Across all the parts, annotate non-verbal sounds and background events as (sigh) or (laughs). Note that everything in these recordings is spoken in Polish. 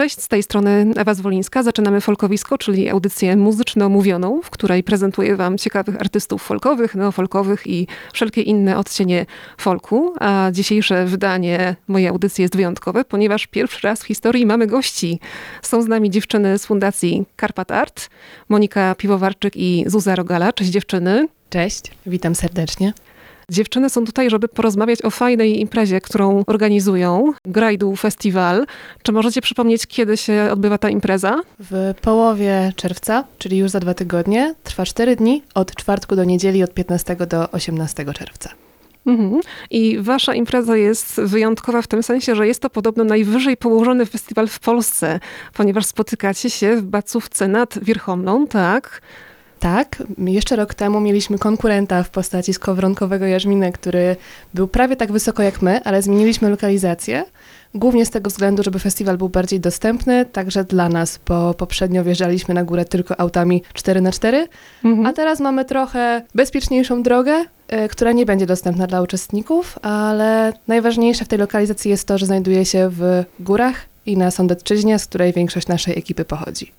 Cześć, z tej strony Ewa Zwolińska. Zaczynamy Folkowisko, czyli audycję muzyczno-mówioną, w której prezentuję wam ciekawych artystów folkowych, neofolkowych i wszelkie inne odcienie folku. A dzisiejsze wydanie mojej audycji jest wyjątkowe, ponieważ pierwszy raz w historii mamy gości. Są z nami dziewczyny z Fundacji Karpat Art, Monika Piwowarczyk i Zuza Rogala. Cześć dziewczyny. Cześć, witam serdecznie. Dziewczyny są tutaj, żeby porozmawiać o fajnej imprezie, którą organizują, Grajdu Festival. Czy możecie przypomnieć, kiedy się odbywa ta impreza? W połowie czerwca, czyli już za dwa tygodnie, trwa cztery dni, od czwartku do niedzieli, od 15 do 18 czerwca. Mhm. I wasza impreza jest wyjątkowa w tym sensie, że jest to podobno najwyżej położony festiwal w Polsce, ponieważ spotykacie się w Bacówce nad Wierchomną, tak? Tak, jeszcze rok temu mieliśmy konkurenta w postaci skowronkowego jarzminy, który był prawie tak wysoko jak my, ale zmieniliśmy lokalizację. Głównie z tego względu, żeby festiwal był bardziej dostępny, także dla nas, bo poprzednio wjeżdżaliśmy na górę tylko autami 4x4, mhm. a teraz mamy trochę bezpieczniejszą drogę, y, która nie będzie dostępna dla uczestników, ale najważniejsze w tej lokalizacji jest to, że znajduje się w górach i na Sądecczyźnie, z której większość naszej ekipy pochodzi.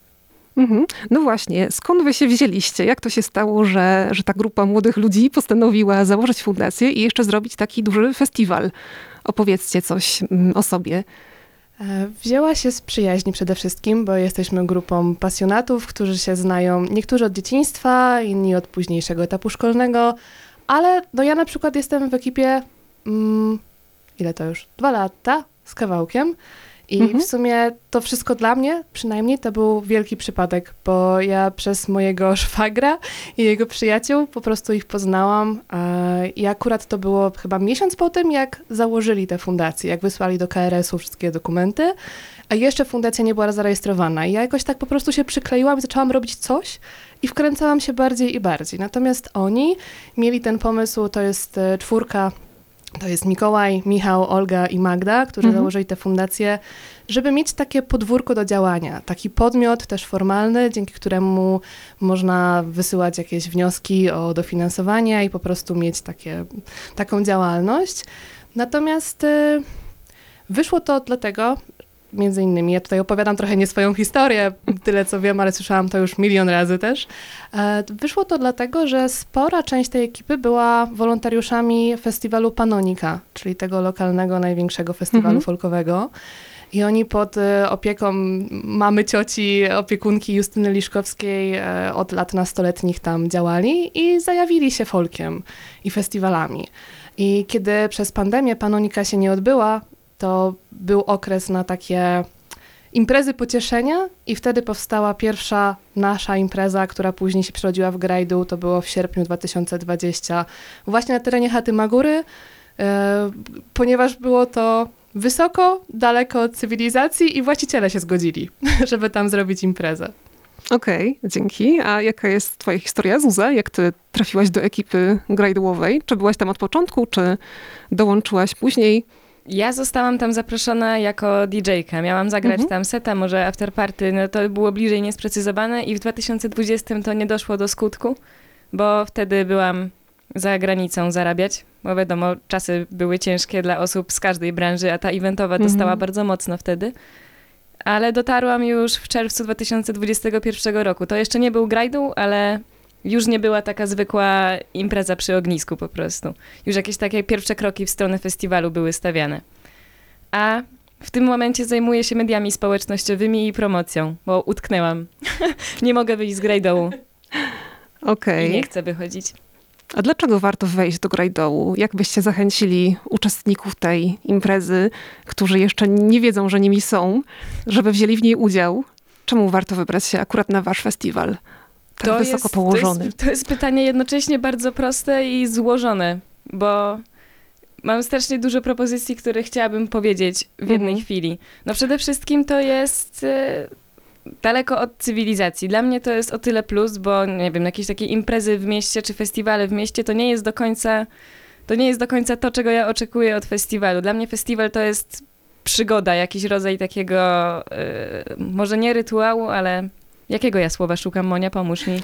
Mhm. No właśnie, skąd wy się wzięliście? Jak to się stało, że, że ta grupa młodych ludzi postanowiła założyć fundację i jeszcze zrobić taki duży festiwal? Opowiedzcie coś mm, o sobie. E, wzięła się z przyjaźni przede wszystkim, bo jesteśmy grupą pasjonatów, którzy się znają niektórzy od dzieciństwa, inni od późniejszego etapu szkolnego, ale no ja na przykład jestem w ekipie, mm, ile to już? Dwa lata z kawałkiem. I mhm. w sumie to wszystko dla mnie, przynajmniej, to był wielki przypadek, bo ja przez mojego (laughs) szwagra i jego przyjaciół po prostu ich poznałam. I akurat to było chyba miesiąc po tym, jak założyli tę fundację, jak wysłali do KRS-u wszystkie dokumenty, a jeszcze fundacja nie była zarejestrowana. I ja jakoś tak po prostu się przykleiłam i zaczęłam robić coś i wkręcałam się bardziej i bardziej. Natomiast oni mieli ten pomysł, to jest e, czwórka to jest Mikołaj, Michał, Olga i Magda, którzy mhm. założyli tę fundację, żeby mieć takie podwórko do działania, taki podmiot też formalny, dzięki któremu można wysyłać jakieś wnioski o dofinansowanie i po prostu mieć takie, taką działalność. Natomiast y, wyszło to dlatego, między innymi, ja tutaj opowiadam trochę nie swoją historię, tyle co wiem, ale słyszałam to już milion razy też. E, wyszło to dlatego, że spora część tej ekipy była wolontariuszami festiwalu Panonika, czyli tego lokalnego, największego festiwalu mhm. folkowego. I oni pod e, opieką mamy cioci, opiekunki Justyny Liszkowskiej e, od lat nastoletnich tam działali i zajawili się folkiem i festiwalami. I kiedy przez pandemię Panonika się nie odbyła, to był okres na takie imprezy pocieszenia i wtedy powstała pierwsza nasza impreza, która później się przerodziła w Grajdu, to było w sierpniu 2020, właśnie na terenie chaty Magury, e, ponieważ było to wysoko, daleko od cywilizacji i właściciele się zgodzili, (laughs) żeby tam zrobić imprezę. Okej, okay, dzięki. A jaka jest twoja historia, Zuza? Jak ty trafiłaś do ekipy grajdołowej? Czy byłaś tam od początku, czy dołączyłaś później? Ja zostałam tam zaproszona jako DJ-ka. Miałam zagrać mhm. tam seta, może afterparty, no to było bliżej niesprecyzowane i w 2020 to nie doszło do skutku, bo wtedy byłam za granicą zarabiać, bo wiadomo, czasy były ciężkie dla osób z każdej branży, a ta eventowa mhm. dostała bardzo mocno wtedy. Ale dotarłam już w czerwcu 2021 roku. To jeszcze nie był grajdu, ale już nie była taka zwykła impreza przy ognisku po prostu. Już jakieś takie pierwsze kroki w stronę festiwalu były stawiane. A w tym momencie zajmuję się mediami społecznościowymi i promocją, bo utknęłam. (laughs) nie mogę wyjść z grajdołu. Okej. Okay. Nie chcę wychodzić. A dlaczego warto wejść do grajdołu? Jak byście zachęcili uczestników tej imprezy, którzy jeszcze nie wiedzą, że nimi są, żeby wzięli w niej udział? Czemu warto wybrać się akurat na wasz festiwal? Tak to wysoko jest, położony? To jest, to jest pytanie jednocześnie bardzo proste i złożone, bo mam strasznie dużo propozycji, które chciałabym powiedzieć w jednej mhm. chwili. No przede wszystkim to jest e, daleko od cywilizacji. Dla mnie to jest o tyle plus, bo nie wiem, jakieś takie imprezy w mieście czy festiwale w mieście to nie jest do końca to nie jest do końca to, czego ja oczekuję od festiwalu. Dla mnie festiwal to jest przygoda, jakiś rodzaj takiego, e, może nie rytuału, ale Jakiego ja słowa szukam, Monia? Pomóż mi. (laughs)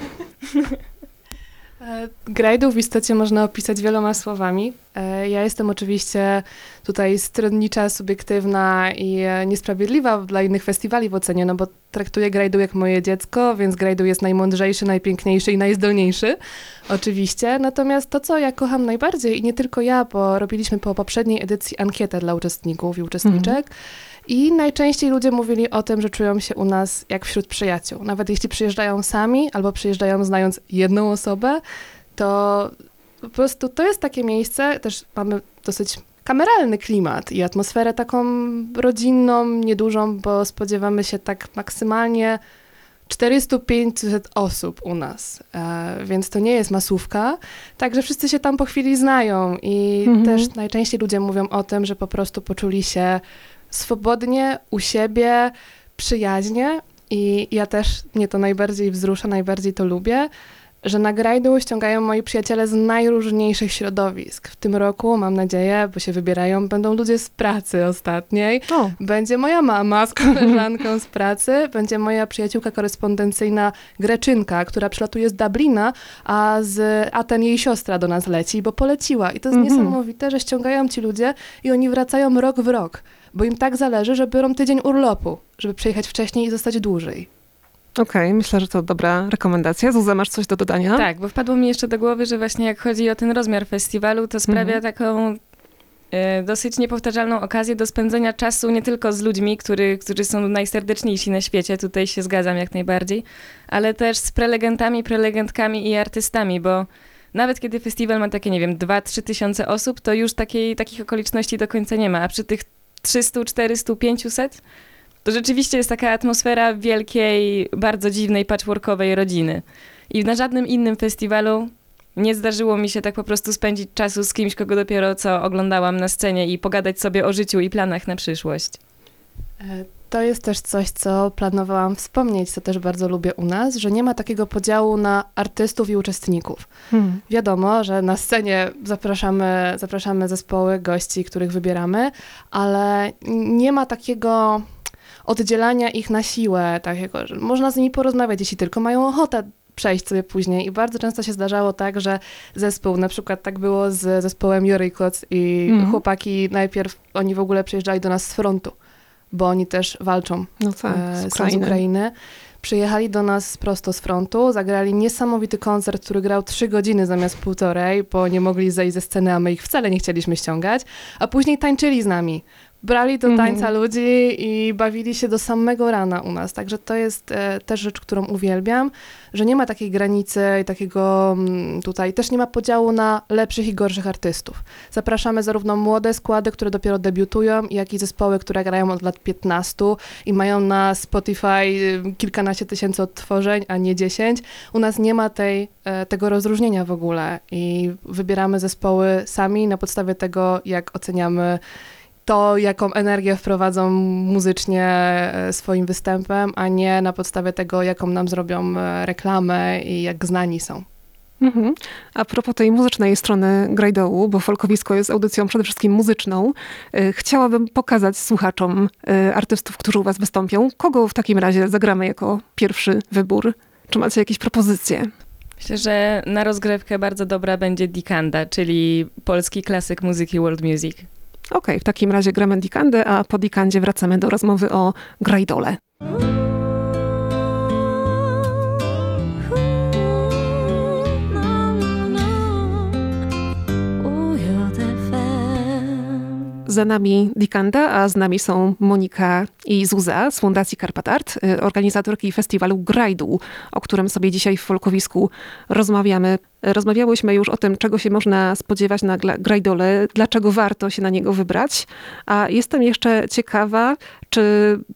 E, Grajdów w istocie można opisać wieloma słowami. E, Ja jestem oczywiście tutaj stronnicza, subiektywna i niesprawiedliwa dla innych festiwali w ocenie, no bo traktuję Grajdu jak moje dziecko, więc Grajdu jest najmądrzejszy, najpiękniejszy i najzdolniejszy, oczywiście. Natomiast to, co ja kocham najbardziej i nie tylko ja, bo robiliśmy po poprzedniej edycji ankietę dla uczestników i uczestniczek, i najczęściej ludzie mówili o tym, że czują się u nas jak wśród przyjaciół. Nawet jeśli przyjeżdżają sami albo przyjeżdżają znając jedną osobę, to po prostu to jest takie miejsce, też mamy dosyć kameralny klimat i atmosferę taką rodzinną, niedużą, bo spodziewamy się tak maksymalnie 400-500 osób u nas, e, więc to nie jest masówka, także wszyscy się tam po chwili znają i Mhm. też najczęściej ludzie mówią o tym, że po prostu poczuli się swobodnie, u siebie, przyjaźnie i ja też mnie to najbardziej wzrusza, najbardziej to lubię, że na grajdu ściągają moi przyjaciele z najróżniejszych środowisk. W tym roku, mam nadzieję, bo się wybierają, będą ludzie z pracy ostatniej, O, będzie moja mama z koleżanką z pracy, będzie moja przyjaciółka korespondencyjna Greczynka, która przylatuje z Dublina, a z Aten jej siostra do nas leci, bo poleciła. I to jest Mhm. niesamowite, że ściągają ci ludzie i oni wracają rok w rok, bo im tak zależy, że biorą tydzień urlopu, żeby przyjechać wcześniej i zostać dłużej. okej, myślę, że to dobra rekomendacja. Zuza, masz coś do dodania? Tak, bo wpadło mi jeszcze do głowy, że właśnie jak chodzi o ten rozmiar festiwalu, to sprawia Mhm. taką e, dosyć niepowtarzalną okazję do spędzenia czasu nie tylko z ludźmi, który, którzy są najserdeczniejsi na świecie, tutaj się zgadzam jak najbardziej, ale też z prelegentami, prelegentkami i artystami, bo nawet kiedy festiwal ma takie, nie wiem, 2-3 tysiące osób, to już takiej, takich okoliczności do końca nie ma, a przy tych 300, 400, 500 to rzeczywiście jest taka atmosfera wielkiej, bardzo dziwnej, patchworkowej rodziny. I na żadnym innym festiwalu nie zdarzyło mi się tak po prostu spędzić czasu z kimś, kogo dopiero co oglądałam na scenie i pogadać sobie o życiu i planach na przyszłość. To jest też coś, co planowałam wspomnieć, co też bardzo lubię u nas, że nie ma takiego podziału na artystów i uczestników. Hmm. Wiadomo, że na scenie zapraszamy, zapraszamy zespoły, gości, których wybieramy, ale nie ma takiego oddzielania ich na siłę, takiego, że można z nimi porozmawiać, jeśli tylko mają ochotę przejść sobie później. I bardzo często się zdarzało tak, że zespół, na przykład tak było z zespołem Jurykoc i Mhm. chłopaki najpierw, oni w ogóle przyjeżdżali do nas z frontu, bo oni też walczą No tak, e, z z. Ukrainy. Przyjechali do nas prosto z frontu, zagrali niesamowity koncert, który grał trzy godziny zamiast półtorej, bo nie mogli zejść ze sceny, a my ich wcale nie chcieliśmy ściągać, a później tańczyli z nami. Brali do Mhm. tańca ludzi i bawili się do samego rana u nas. Także to jest e, też rzecz, którą uwielbiam, że nie ma takiej granicy i takiego mm, tutaj, też nie ma podziału na lepszych i gorszych artystów. Zapraszamy zarówno młode składy, które dopiero debiutują, jak i zespoły, które grają od lat 15 i mają na Spotify y, kilkanaście tysięcy odtworzeń, a nie 10. U nas nie ma tej, e, tego rozróżnienia w ogóle i wybieramy zespoły sami na podstawie tego, jak oceniamy to, jaką energię wprowadzą muzycznie e, swoim występem, a nie na podstawie tego, jaką nam zrobią e, reklamę i jak znani są. Mhm. A propos tej muzycznej strony Grajdołu, bo Folkowisko jest audycją przede wszystkim muzyczną, y, chciałabym pokazać słuchaczom artystów, którzy u was wystąpią. Kogo w takim razie zagramy jako pierwszy wybór? Czy macie jakieś propozycje? Myślę, że na rozgrywkę bardzo dobra będzie Dikanda, czyli polski klasyk muzyki world music. Okej, w takim razie gramy Dikandę, a po Dikandzie wracamy do rozmowy o Grajdole. Za nami Dikanda, a z nami są Monika i Zuza z Fundacji Karpat Art, y, organizatorki festiwalu Grajdu, o którym sobie dzisiaj w Folkowisku rozmawiamy. Rozmawiałyśmy już o tym, czego się można spodziewać na Grajdole, dlaczego warto się na niego wybrać, a jestem jeszcze ciekawa, czy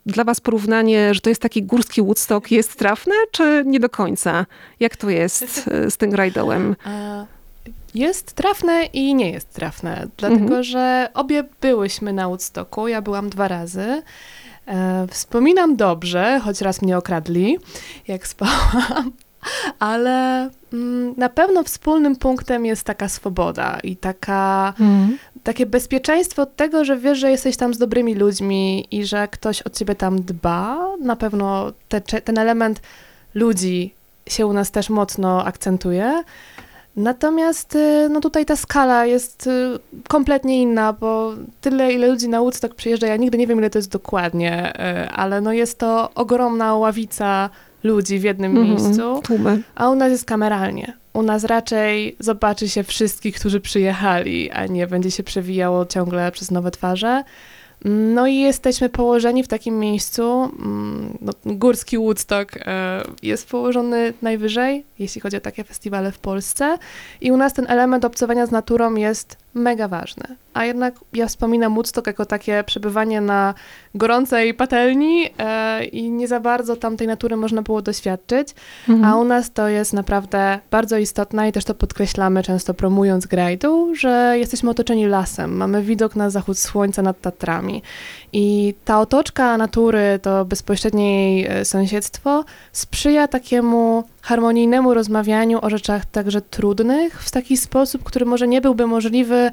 dla was porównanie, że to jest taki górski Woodstock jest trafne, czy nie do końca? Jak to jest y, z tym Grajdołem? Jest trafne i nie jest trafne, dlatego Mhm. że obie byłyśmy na Woodstocku, ja byłam dwa razy. E, wspominam dobrze, choć raz mnie okradli, jak spałam, (laughs) ale mm, na pewno wspólnym punktem jest taka swoboda i taka, takie bezpieczeństwo od tego, że wiesz, że jesteś tam z dobrymi ludźmi i że ktoś o ciebie tam dba. Na pewno te, ten element ludzi się u nas też mocno akcentuje. Natomiast y, no tutaj ta skala jest y, kompletnie inna, bo tyle, ile ludzi na Woodstock przyjeżdża, ja nigdy nie wiem, ile to jest dokładnie, y, ale no jest to ogromna ławica ludzi w jednym Mhm. miejscu, Tłumy. a u nas jest kameralnie. U nas raczej zobaczy się wszystkich, którzy przyjechali, a nie będzie się przewijało ciągle przez nowe twarze. No i jesteśmy położeni w takim miejscu, mm, no, górski Woodstock e, jest położony najwyżej, jeśli chodzi o takie festiwale w Polsce. I u nas ten element obcowania z naturą jest mega ważny. A jednak ja wspominam Woodstock jako takie przebywanie na gorącej patelni e, i nie za bardzo tam tej natury można było doświadczyć, Mhm. a u nas to jest naprawdę bardzo istotne i też to podkreślamy często promując grajdu, że jesteśmy otoczeni lasem, mamy widok na zachód słońca nad Tatrami i ta otoczka natury, to bezpośrednie jej e, sąsiedztwo sprzyja takiemu harmonijnemu rozmawianiu o rzeczach także trudnych w taki sposób, który może nie byłby możliwy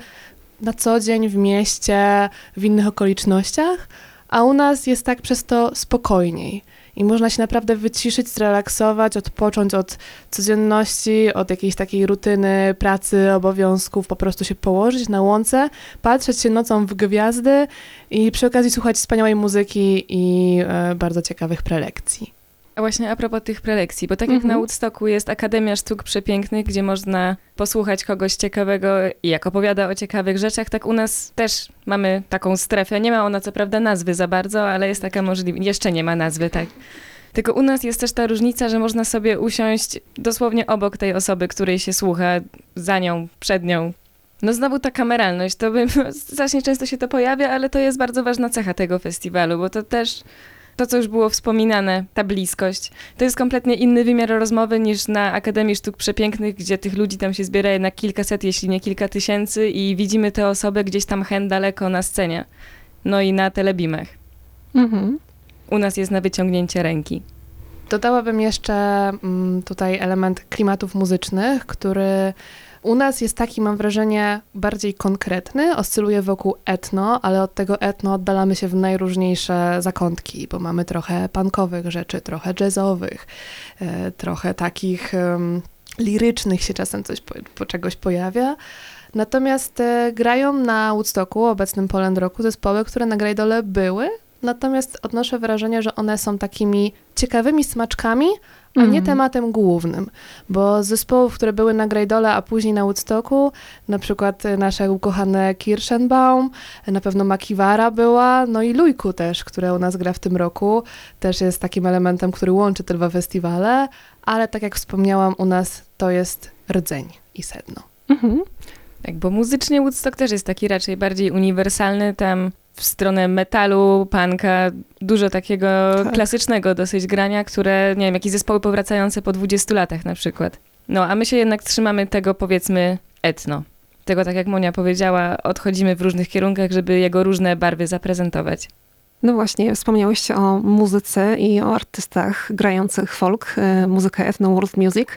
na co dzień w mieście, w innych okolicznościach, a u nas jest tak przez to spokojniej. I można się naprawdę wyciszyć, zrelaksować, odpocząć od codzienności, od jakiejś takiej rutyny, pracy, obowiązków, po prostu się położyć na łące, patrzeć się nocą w gwiazdy i przy okazji słuchać wspaniałej muzyki i e, bardzo ciekawych prelekcji. A właśnie a propos tych prelekcji, bo tak jak Mhm. na Woodstocku jest Akademia Sztuk Przepięknych, gdzie można posłuchać kogoś ciekawego i jak opowiada o ciekawych rzeczach, tak u nas też mamy taką strefę. Nie ma ona co prawda nazwy za bardzo, ale jest taka możliwość. Jeszcze nie ma nazwy, tak. Tylko u nas jest też ta różnica, że można sobie usiąść dosłownie obok tej osoby, której się słucha, za nią, przed nią. No znowu ta kameralność, to by, (laughs) strasznie często się to pojawia, ale to jest bardzo ważna cecha tego festiwalu, bo to też to, co już było wspominane, ta bliskość, to jest kompletnie inny wymiar rozmowy niż na Akademii Sztuk Przepięknych, gdzie tych ludzi tam się zbiera jednak kilkaset, jeśli nie kilka tysięcy i widzimy te osoby gdzieś tam hen daleko na scenie. No i na telebimach. Mhm. U nas jest na wyciągnięcie ręki. Dodałabym jeszcze mm, tutaj element klimatów muzycznych, który u nas jest taki, mam wrażenie, bardziej konkretny, oscyluje wokół etno, ale od tego etno oddalamy się w najróżniejsze zakątki, bo mamy trochę punkowych rzeczy, trochę jazzowych, e, trochę takich em, lirycznych się czasem coś po, po czegoś pojawia. Natomiast e, grają na Woodstocku, obecnym Poland Rocku, zespoły, które na Grajdole były, natomiast odnoszę wrażenie, że one są takimi ciekawymi smaczkami, a nie Mhm. tematem głównym. Bo z zespołów, które były na Grajdole, a później na Woodstocku, na przykład nasze ukochane Kirschenbaum, na pewno Makiwara była, no i Lujku też, które u nas gra w tym roku, też jest takim elementem, który łączy te dwa festiwale, ale tak jak wspomniałam, u nas to jest rdzeń i sedno. Mhm. Tak, bo muzycznie Woodstock też jest taki raczej bardziej uniwersalny, tam w stronę metalu, punka, dużo takiego Tak. klasycznego dosyć grania, które, nie wiem, jakieś zespoły powracające po 20 latach na przykład. No, a my się jednak trzymamy tego, powiedzmy, etno. Tego, tak jak Monia powiedziała, odchodzimy w różnych kierunkach, żeby jego różne barwy zaprezentować. No właśnie, wspomniałyście o muzyce i o artystach grających folk, e, muzykę ethno world music.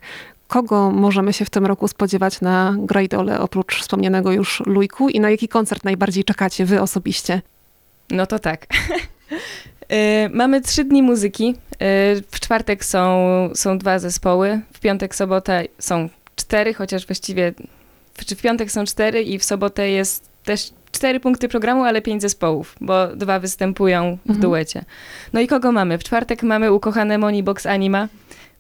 Kogo możemy się w tym roku spodziewać na Grajdole, oprócz wspomnianego już Lujku i na jaki koncert najbardziej czekacie wy osobiście? No to tak. (laughs) Y, Mamy trzy dni muzyki. Y, W czwartek są, są dwa zespoły, w piątek, sobota są cztery, chociaż właściwie czy w piątek są cztery i w sobotę jest też cztery punkty programu, ale pięć zespołów, bo dwa występują w Mhm. duecie. No i kogo mamy? W czwartek mamy ukochane Moni Box Anima.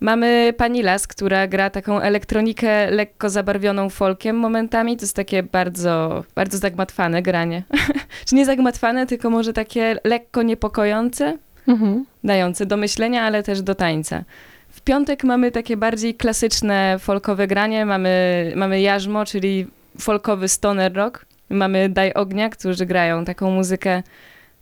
Mamy pani Las, która gra taką elektronikę lekko zabarwioną folkiem momentami. To jest takie bardzo, bardzo zagmatwane granie. (laughs) Czy nie zagmatwane, tylko może takie lekko niepokojące, Mhm. dające do myślenia, ale też do tańca. W piątek mamy takie bardziej klasyczne folkowe granie. Mamy, mamy jarzmo, czyli folkowy stoner rock. Mamy Daj Ognia, którzy grają taką muzykę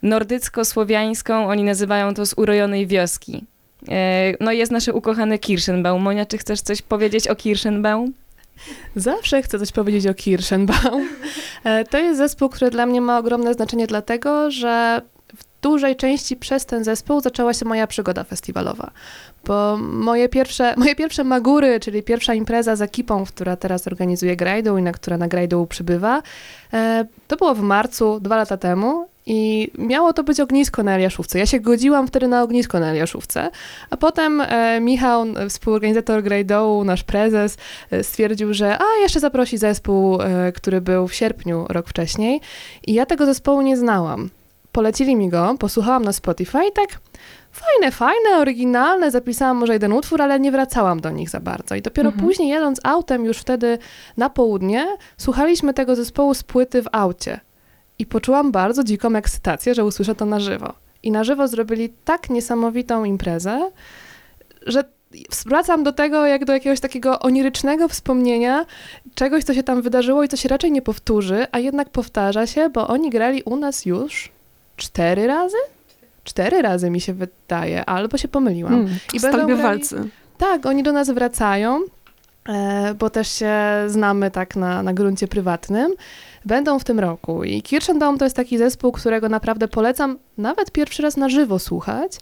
nordycko-słowiańską. Oni nazywają to z urojonej wioski. E, No jest nasze ukochane Kirschenbaum. Monia, czy chcesz coś powiedzieć o Kirschenbaum? Zawsze chcę coś powiedzieć o Kirschenbaum. E, To jest zespół, który dla mnie ma ogromne znaczenie, dlatego że w dużej części przez ten zespół zaczęła się moja przygoda festiwalowa. Bo moje pierwsze, (laughs) moje pierwsze Magury, czyli pierwsza impreza z ekipą, która teraz organizuje Grajdą i na która na Grajdą przybywa, e, to było w marcu, dwa lata temu. I miało to być ognisko na Eliaszówce. Ja się godziłam wtedy na ognisko na Eliaszówce, a potem e, Michał, współorganizator Grey Dołu, nasz prezes, e, stwierdził, że a, jeszcze zaprosi zespół, e, który był w sierpniu rok wcześniej. I ja tego zespołu nie znałam. Polecili mi go, posłuchałam na Spotify i tak fajne, fajne, oryginalne, zapisałam może jeden utwór, ale nie wracałam do nich za bardzo. I dopiero Mhm. później jadąc autem już wtedy na południe, słuchaliśmy tego zespołu z płyty w aucie. I poczułam bardzo dziką ekscytację, że usłyszę to na żywo. I na żywo zrobili tak niesamowitą imprezę, że wracam do tego jak do jakiegoś takiego onirycznego wspomnienia czegoś, co się tam wydarzyło i co się raczej nie powtórzy, a jednak powtarza się, bo oni grali u nas już cztery razy? Cztery razy mi się wydaje, albo się pomyliłam. Hmm, I będą grali- walcy. Tak, oni do nas wracają, e, bo też się znamy tak na, na gruncie prywatnym. Będą w tym roku i Kirchenbaum to jest taki zespół, którego naprawdę polecam nawet pierwszy raz na żywo słuchać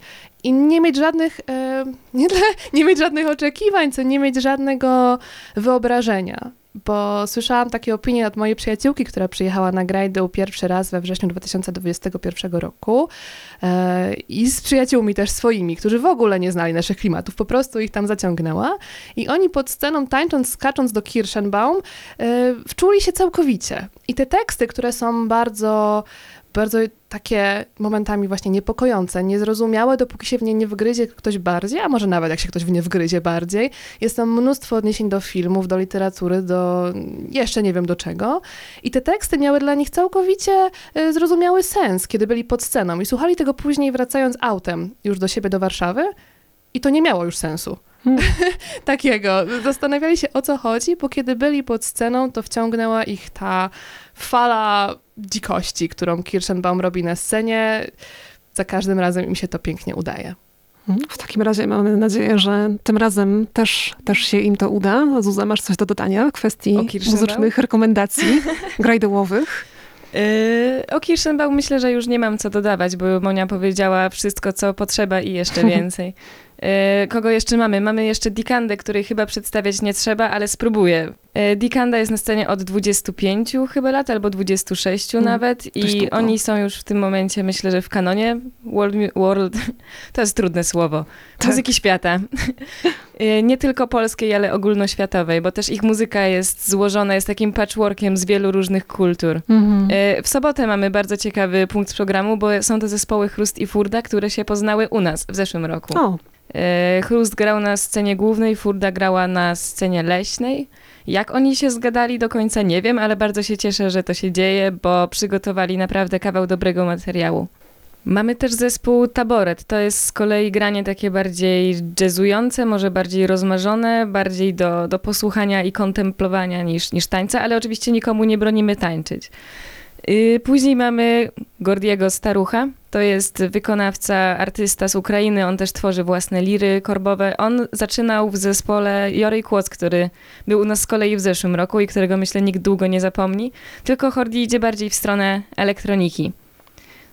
i nie mieć żadnych, e, (laughs) nie, nie mieć żadnych oczekiwań, co nie mieć żadnego wyobrażenia. Bo słyszałam takie opinie od mojej przyjaciółki, która przyjechała na Grajdę pierwszy raz we wrześniu 2021 roku i z przyjaciółmi też swoimi, którzy w ogóle nie znali naszych klimatów, po prostu ich tam zaciągnęła i oni pod sceną tańcząc, skacząc do Kirschenbaum e, wczuli się całkowicie. I te teksty, które są bardzo bardzo takie momentami właśnie niepokojące, niezrozumiałe, dopóki się w nie nie wgryzie ktoś bardziej, a może nawet jak się ktoś w nie wgryzie bardziej. Jest tam mnóstwo odniesień do filmów, do literatury, do jeszcze nie wiem do czego. I te teksty miały dla nich całkowicie e, zrozumiały sens, kiedy byli pod sceną i słuchali tego później wracając autem już do siebie do Warszawy i to nie miało już sensu. Hmm. (laughs) Takiego. Zastanawiali się o co chodzi, bo kiedy byli pod sceną, to wciągnęła ich ta fala dzikości, którą Kirschenbaum robi na scenie. Za każdym razem im się to pięknie udaje. Mhm. W takim razie mamy nadzieję, że tym razem też, też się im to uda. Zuza, masz coś do dodania w kwestii muzycznych rekomendacji (laughs) grajdołowych? Yy, o Kirschenbaum myślę, że już nie mam co dodawać, bo Monia powiedziała wszystko, co potrzeba i jeszcze (laughs) więcej. Yy, kogo jeszcze mamy? Mamy jeszcze Dikandę, której chyba przedstawiać nie trzeba, ale spróbuję. Yy, Dikanda jest na scenie od 25 chyba lat, albo 26 Mm, nawet i oni są już w tym momencie, myślę, że w kanonie World, world (laughs) to jest trudne słowo, Tak. muzyki świata. Yy, (laughs) nie tylko polskiej, ale ogólnoświatowej, bo też ich muzyka jest złożona, jest takim patchworkiem z wielu różnych kultur. Mhm. E, W sobotę mamy bardzo ciekawy punkt programu, bo są to zespoły Chrust i Furda, które się poznały u nas w zeszłym roku. O, E, Chrust grał na scenie głównej, Furda grała na scenie leśnej. Jak oni się zgadali do końca nie wiem, ale bardzo się cieszę, że to się dzieje, bo przygotowali naprawdę kawał dobrego materiału. Mamy też zespół Taboret. To jest z kolei granie takie bardziej jazzujące, może bardziej rozmarzone, bardziej do, do posłuchania i kontemplowania niż, niż tańca, ale oczywiście nikomu nie bronimy tańczyć. Yy, Później mamy Gordiego Starucha. To jest wykonawca, artysta z Ukrainy. On też tworzy własne liry korbowe. On zaczynał w zespole Jory Kłoc, który był u nas z kolei w zeszłym roku i którego myślę nikt długo nie zapomni. Tylko Hordi idzie bardziej w stronę elektroniki.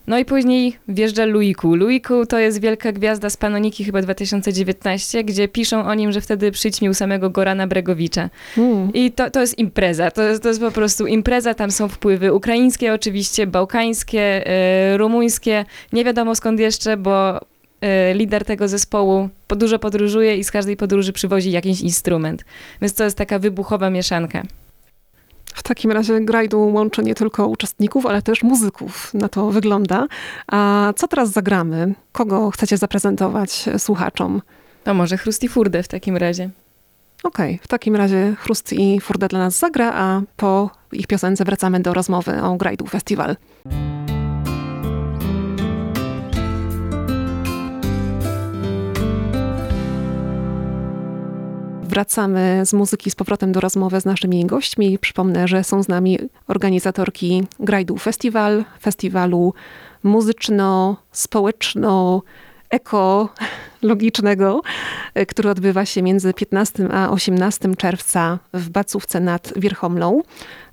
No i później wjeżdża Luiku. Luiku to jest wielka gwiazda z Panoniki chyba 2019, gdzie piszą o nim, że wtedy przyćmił samego Gorana Bregowicza. mm. I to, to jest impreza, to jest, to jest po prostu impreza, tam są wpływy ukraińskie oczywiście, bałkańskie, e, rumuńskie, nie wiadomo skąd jeszcze, bo e, lider tego zespołu po- dużo podróżuje i z każdej podróży przywozi jakiś instrument. Więc to jest taka wybuchowa mieszanka. W takim razie grajdu łączy nie tylko uczestników, ale też muzyków. Na to wygląda. A co teraz zagramy? Kogo chcecie zaprezentować słuchaczom? To może Chrusti Furde w takim razie. Okej, w takim razie Chrust i Furde dla nas zagra, a po ich piosence wracamy do rozmowy o Grajdu Festiwal. Wracamy z muzyki z powrotem do rozmowy z naszymi gośćmi. Przypomnę, że są z nami organizatorki Grajdu Festiwal, festiwalu muzyczno-społeczno- ekologicznego, który odbywa się między 15 a 18 czerwca w Bacówce nad Wierchomlą.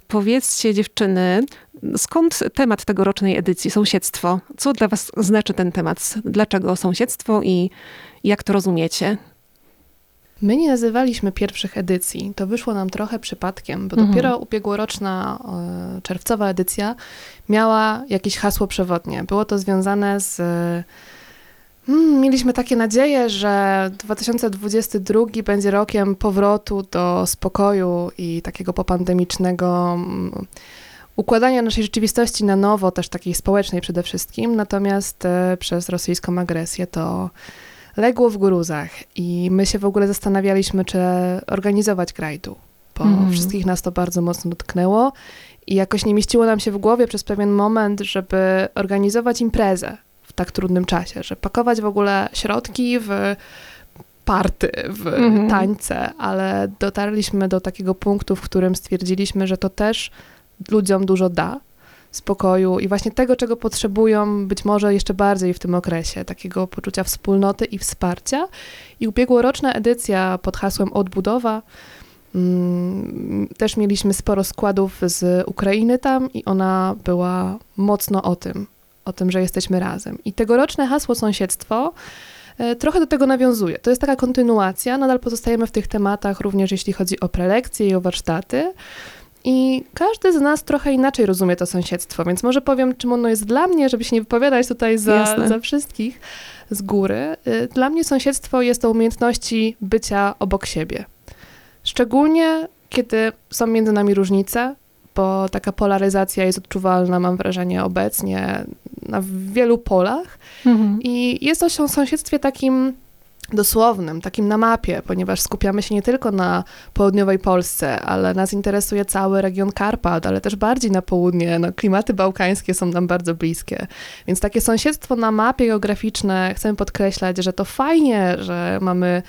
Powiedzcie dziewczyny, skąd temat tegorocznej edycji, sąsiedztwo? Co dla was znaczy ten temat? Dlaczego sąsiedztwo i jak to rozumiecie? My nie nazywaliśmy pierwszych edycji. To wyszło nam trochę przypadkiem, bo Mhm. dopiero ubiegłoroczna e, czerwcowa edycja miała jakieś hasło przewodnie. Było to związane z. Mm, mieliśmy takie nadzieje, że 2022 będzie rokiem powrotu do spokoju i takiego popandemicznego mm, układania naszej rzeczywistości na nowo, też takiej społecznej przede wszystkim. Natomiast e, przez rosyjską agresję to legło w gruzach i my się w ogóle zastanawialiśmy, czy organizować grajdu, bo Mhm. wszystkich nas to bardzo mocno dotknęło i jakoś nie mieściło nam się w głowie przez pewien moment, żeby organizować imprezę w tak trudnym czasie, że pakować w ogóle środki w party, w Mhm. tańce, ale dotarliśmy do takiego punktu, w którym stwierdziliśmy, że to też ludziom dużo da spokoju i właśnie tego, czego potrzebują być może jeszcze bardziej w tym okresie, takiego poczucia wspólnoty i wsparcia. I ubiegłoroczna edycja pod hasłem Odbudowa, mm, też mieliśmy sporo składów z Ukrainy tam i ona była mocno o tym, o tym, że jesteśmy razem. I tegoroczne hasło sąsiedztwo e, trochę do tego nawiązuje. To jest taka kontynuacja, nadal pozostajemy w tych tematach, również jeśli chodzi o prelekcje i o warsztaty. I każdy z nas trochę inaczej rozumie to sąsiedztwo, więc może powiem, czym ono jest dla mnie, żeby się nie wypowiadać tutaj za, Jasne. za wszystkich z góry. Y, Dla mnie sąsiedztwo jest to umiejętności bycia obok siebie. Szczególnie, kiedy są między nami różnice, bo taka polaryzacja jest odczuwalna, mam wrażenie, obecnie na wielu polach. Mhm. I jest to o sąsiedztwie takim dosłownym, takim na mapie, ponieważ skupiamy się nie tylko na południowej Polsce, ale nas interesuje cały region Karpat, ale też bardziej na południe. No, klimaty bałkańskie są nam bardzo bliskie. Więc takie sąsiedztwo na mapie geograficzne, chcemy podkreślać, że to fajnie, że mamy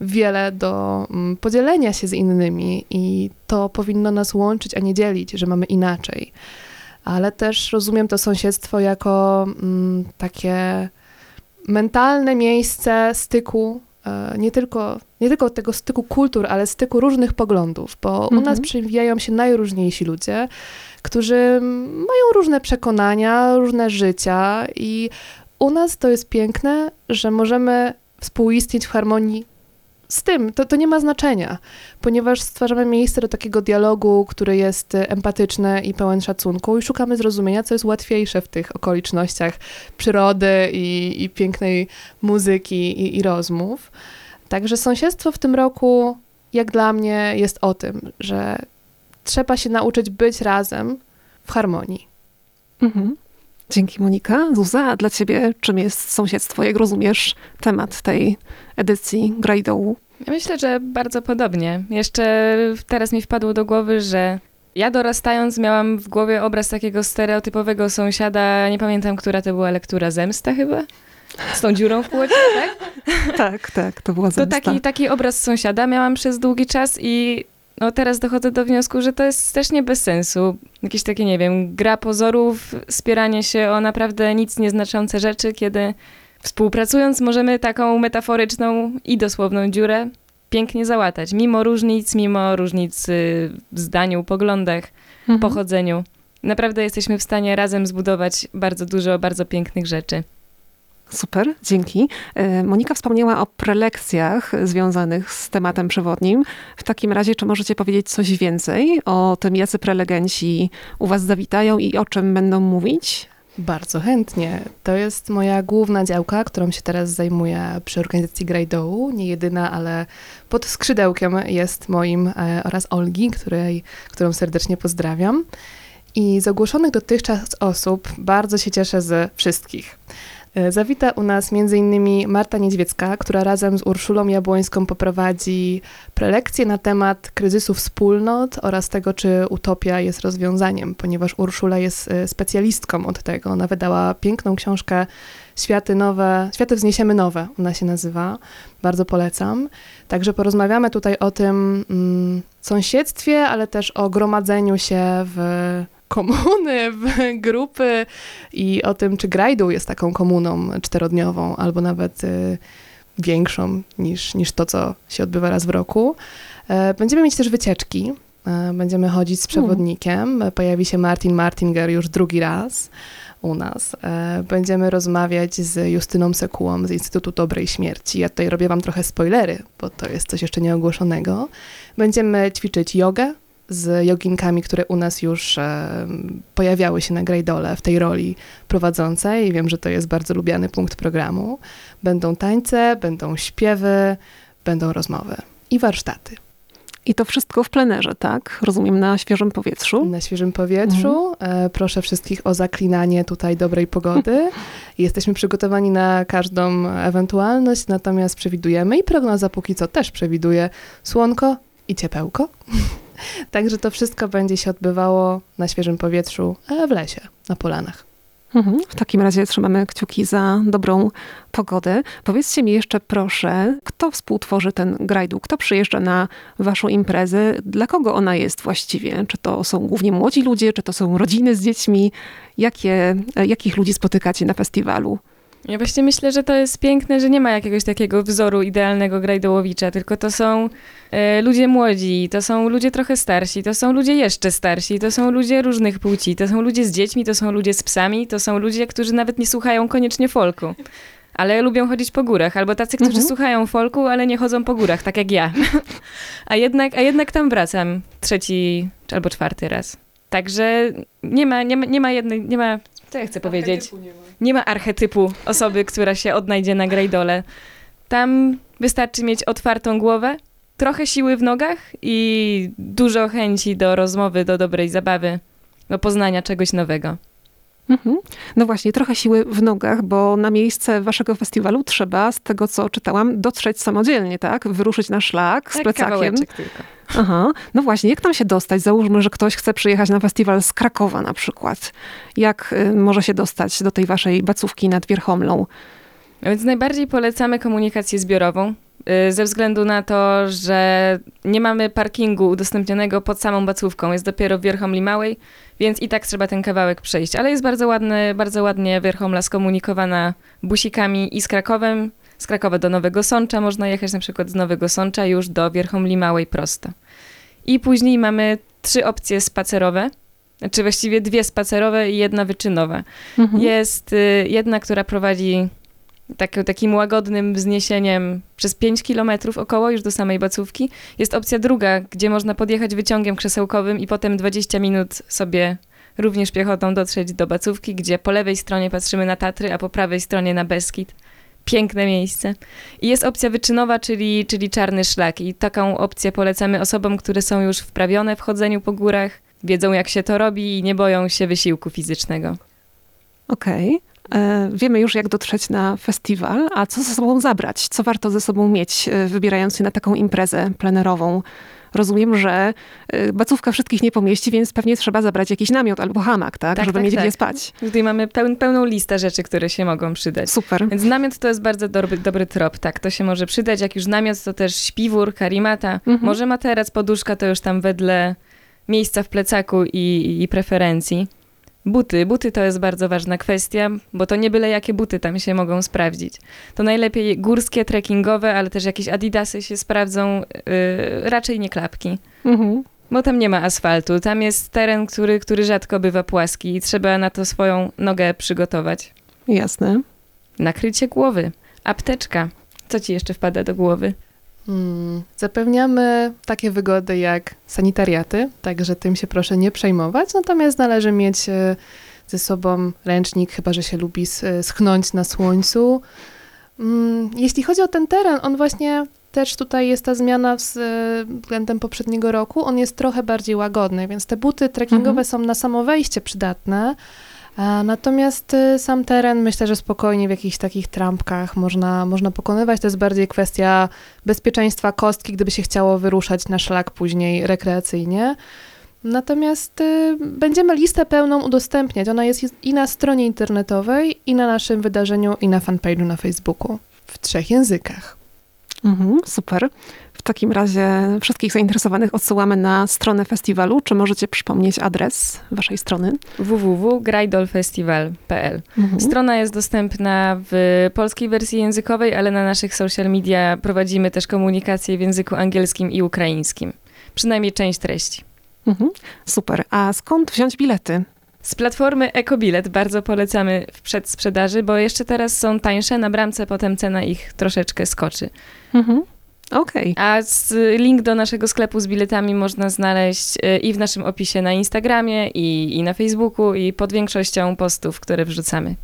wiele do mm, podzielenia się z innymi i to powinno nas łączyć, a nie dzielić, że mamy inaczej. Ale też rozumiem to sąsiedztwo jako mm, takie mentalne miejsce styku, e, nie tylko, nie tylko tego styku kultur, ale styku różnych poglądów, bo u Mhm. nas przewijają się najróżniejsi ludzie, którzy mają różne przekonania, różne życia i u nas to jest piękne, że możemy współistnieć w harmonii z tym. To, to nie ma znaczenia, ponieważ stwarzamy miejsce do takiego dialogu, który jest e, empatyczny i pełen szacunku i szukamy zrozumienia, co jest łatwiejsze w tych okolicznościach przyrody i, i pięknej muzyki i, i rozmów. Także sąsiedztwo w tym roku, jak dla mnie, jest o tym, że trzeba się nauczyć być razem w harmonii. Mhm. Dzięki Monika. Zuza, a dla ciebie czym jest sąsiedztwo? Jak rozumiesz temat tej edycji Grajdołu? Ja myślę, że bardzo podobnie. Jeszcze teraz mi wpadło do głowy, że ja dorastając miałam w głowie obraz takiego stereotypowego sąsiada, nie pamiętam, która to była lektura, Zemsta chyba? Z tą dziurą w płocie, tak? (laughs) Tak, tak, to była To zemsta. taki, taki obraz sąsiada miałam przez długi czas i no teraz dochodzę do wniosku, że to jest też nie bez sensu. Jakieś takie, nie wiem, gra pozorów, spieranie się o naprawdę nic nieznaczące rzeczy, kiedy współpracując możemy taką metaforyczną i dosłowną dziurę pięknie załatać, mimo różnic, mimo różnic y, w zdaniu, poglądach, Mhm. pochodzeniu. Naprawdę jesteśmy w stanie razem zbudować bardzo dużo bardzo pięknych rzeczy. Super, dzięki. E, Monika wspomniała o prelekcjach związanych z tematem przewodnim. W takim razie, czy możecie powiedzieć coś więcej o tym, jacy prelegenci u was zawitają i o czym będą mówić? Bardzo chętnie. To jest moja główna działka, którą się teraz zajmuję przy organizacji Grajdołu. Nie jedyna, ale pod skrzydełkiem jest moim e, oraz Olgi, której, którą serdecznie pozdrawiam. I z ogłoszonych dotychczas osób bardzo się cieszę z wszystkich. E, Zawita u nas m.in. Marta Niedźwiecka, która razem z Urszulą Jabłońską poprowadzi prelekcję na temat kryzysu wspólnot oraz tego, czy utopia jest rozwiązaniem, ponieważ Urszula jest e, specjalistką od tego. Ona wydała piękną książkę Światy Nowe, Światy Wzniesiemy Nowe, ona się nazywa. Bardzo polecam. Także porozmawiamy tutaj o tym mm, sąsiedztwie, ale też o gromadzeniu się w komuny, w grupy i o tym, czy Grajdu jest taką komuną czterodniową, albo nawet y, większą niż, niż to, co się odbywa raz w roku. E, Będziemy mieć też wycieczki. E, Będziemy chodzić z przewodnikiem. Pojawi się Martin Martinger już drugi raz u nas. E, Będziemy rozmawiać z Justyną Sekułą z Instytutu Dobrej Śmierci. Ja tutaj robię wam trochę spoilery, bo to jest coś jeszcze nieogłoszonego. Będziemy ćwiczyć jogę z joginkami, które u nas już e, pojawiały się na Grejdole w tej roli prowadzącej. Wiem, że to jest bardzo lubiany punkt programu. Będą tańce, będą śpiewy, będą rozmowy i warsztaty. I to wszystko w plenerze, tak? Rozumiem, na świeżym powietrzu. Na świeżym powietrzu. E, proszę wszystkich o zaklinanie tutaj dobrej pogody. (laughs) Jesteśmy przygotowani na każdą ewentualność, natomiast przewidujemy i prognoza póki co też przewiduje słonko i ciepełko. Także to wszystko będzie się odbywało na świeżym powietrzu, e, w lesie, na polanach. Mhm. W takim razie trzymamy kciuki za dobrą pogodę. Powiedzcie mi jeszcze proszę, kto współtworzy ten grajdu? Kto przyjeżdża na waszą imprezę? Dla kogo ona jest właściwie? Czy to są głównie młodzi ludzie, czy to są rodziny z dziećmi? Jakie, e, jakich ludzi spotykacie na festiwalu? Ja właśnie myślę, że to jest piękne, że nie ma jakiegoś takiego wzoru idealnego Grajdołowicza, tylko to są e, ludzie młodzi, to są ludzie trochę starsi, to są ludzie jeszcze starsi, to są ludzie różnych płci, to są ludzie z dziećmi, to są ludzie z psami, to są ludzie, którzy nawet nie słuchają koniecznie folku. Ale lubią chodzić po górach, albo tacy, którzy Mhm. słuchają folku, ale nie chodzą po górach, tak jak ja. (laughs) a, jednak, a jednak tam wracam trzeci albo czwarty raz. Także nie ma, nie ma, nie ma jednej, nie ma, co ja chcę powiedzieć? Nie ma archetypu osoby, która się odnajdzie na Grejdole. Tam wystarczy mieć otwartą głowę, trochę siły w nogach i dużo chęci do rozmowy, do dobrej zabawy, do poznania czegoś nowego. Mhm. No właśnie, trochę siły w nogach, bo na miejsce waszego festiwalu trzeba, z tego co czytałam, dotrzeć samodzielnie, tak? Wyruszyć na szlak z Tak, plecakiem. tylko. Aha, no właśnie, jak tam się dostać? Załóżmy, że ktoś chce przyjechać na festiwal z Krakowa na przykład. Jak y, może się dostać do tej waszej bacówki nad Wierchomlą? A Więc najbardziej polecamy komunikację zbiorową, ze względu na to, że nie mamy parkingu udostępnionego pod samą bacówką, jest dopiero w Wierchomli Małej, więc i tak trzeba ten kawałek przejść. Ale jest bardzo, ładny, bardzo ładnie Wierchomla skomunikowana busikami i z Krakowem. Z Krakowa do Nowego Sącza można jechać na przykład z Nowego Sącza już do Wierchomli Małej prosto. I później mamy trzy opcje spacerowe, znaczy właściwie dwie spacerowe i jedna wyczynowa. Mhm. Jest y, jedna, która prowadzi tak, takim łagodnym wzniesieniem przez 5 kilometrów około, już do samej Bacówki. Jest opcja druga, gdzie można podjechać wyciągiem krzesełkowym i potem 20 minut sobie również piechotą dotrzeć do Bacówki, gdzie po lewej stronie patrzymy na Tatry, a po prawej stronie na Beskid. Piękne miejsce. I jest opcja wyczynowa, czyli, czyli czarny szlak. I taką opcję polecamy osobom, które są już wprawione w chodzeniu po górach, wiedzą jak się to robi i nie boją się wysiłku fizycznego. Okej. E, Wiemy już, jak dotrzeć na festiwal, a co ze sobą zabrać? Co warto ze sobą mieć, e, wybierając się na taką imprezę plenerową? Rozumiem, że e, bacówka wszystkich nie pomieści, więc pewnie trzeba zabrać jakiś namiot albo hamak, tak? Tak, żeby tak, mieć tak. gdzie spać. Tutaj mamy peł, pełną listę rzeczy, które się mogą przydać. Super. Więc namiot to jest bardzo dobry, dobry trop, tak, to się może przydać. Jak już namiot, to też śpiwór, karimata, Mhm. może materac, poduszka, to już tam wedle miejsca w plecaku i, i preferencji. Buty. Buty to jest bardzo ważna kwestia, bo to nie byle jakie buty tam się mogą sprawdzić. To najlepiej górskie, trekkingowe, ale też jakieś adidasy się sprawdzą, yy, raczej nie klapki. Mhm. Bo tam nie ma asfaltu, tam jest teren, który, który rzadko bywa płaski i trzeba na to swoją nogę przygotować. Jasne. Nakrycie głowy, apteczka. Co ci jeszcze wpada do głowy? Hmm. Zapewniamy takie wygody jak sanitariaty, także tym się proszę nie przejmować, natomiast należy mieć e, ze sobą ręcznik, chyba że się lubi e, schnąć na słońcu. Mm, Jeśli chodzi o ten teren, on właśnie też tutaj jest ta zmiana e, względem poprzedniego roku, on jest trochę bardziej łagodny, więc te buty trekkingowe Mhm. są na samo wejście przydatne, natomiast e, sam teren myślę, że spokojnie w jakichś takich trampkach można, można pokonywać. To jest bardziej kwestia bezpieczeństwa kostki, gdyby się chciało wyruszać na szlak później rekreacyjnie. Natomiast y, będziemy listę pełną udostępniać. Ona jest i na stronie internetowej, i na naszym wydarzeniu, i na fanpage'u na Facebooku. W trzech językach. Mhm, super. W takim razie wszystkich zainteresowanych odsyłamy na stronę festiwalu. Czy możecie przypomnieć adres waszej strony? www.grajdolfestival.pl Mhm. Strona jest dostępna w polskiej wersji językowej, ale na naszych social media prowadzimy też komunikację w języku angielskim i ukraińskim. Przynajmniej część treści. Mhm. Super. A skąd wziąć bilety? Z platformy Ekobilet bardzo polecamy w przedsprzedaży, bo jeszcze teraz są tańsze na bramce, potem cena ich troszeczkę skoczy. Mhm. Okej. A z, link do naszego sklepu z biletami można znaleźć e, i w naszym opisie na Instagramie, i, i na Facebooku, i pod większością postów, które wrzucamy.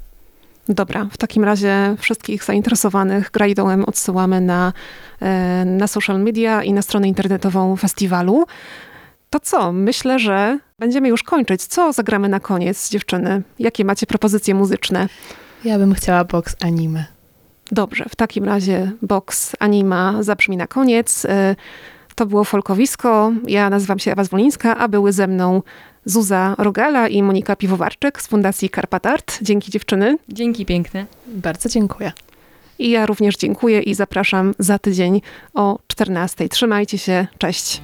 Dobra, w takim razie wszystkich zainteresowanych grajdołem odsyłamy na, e, na social media i na stronę internetową festiwalu. To co? Myślę, że będziemy już kończyć. Co zagramy na koniec, dziewczyny? Jakie macie propozycje muzyczne? Ja bym chciała box anime. Dobrze, w takim razie box anima zabrzmi na koniec. E, To było Folkowisko. Ja nazywam się Ewa Zwolińska, a były ze mną Zuza Rogala i Monika Piwowarczyk z Fundacji Karpatart. Dzięki dziewczyny. Dzięki piękne. Bardzo dziękuję. I ja również dziękuję i zapraszam za tydzień o 14. Trzymajcie się, cześć.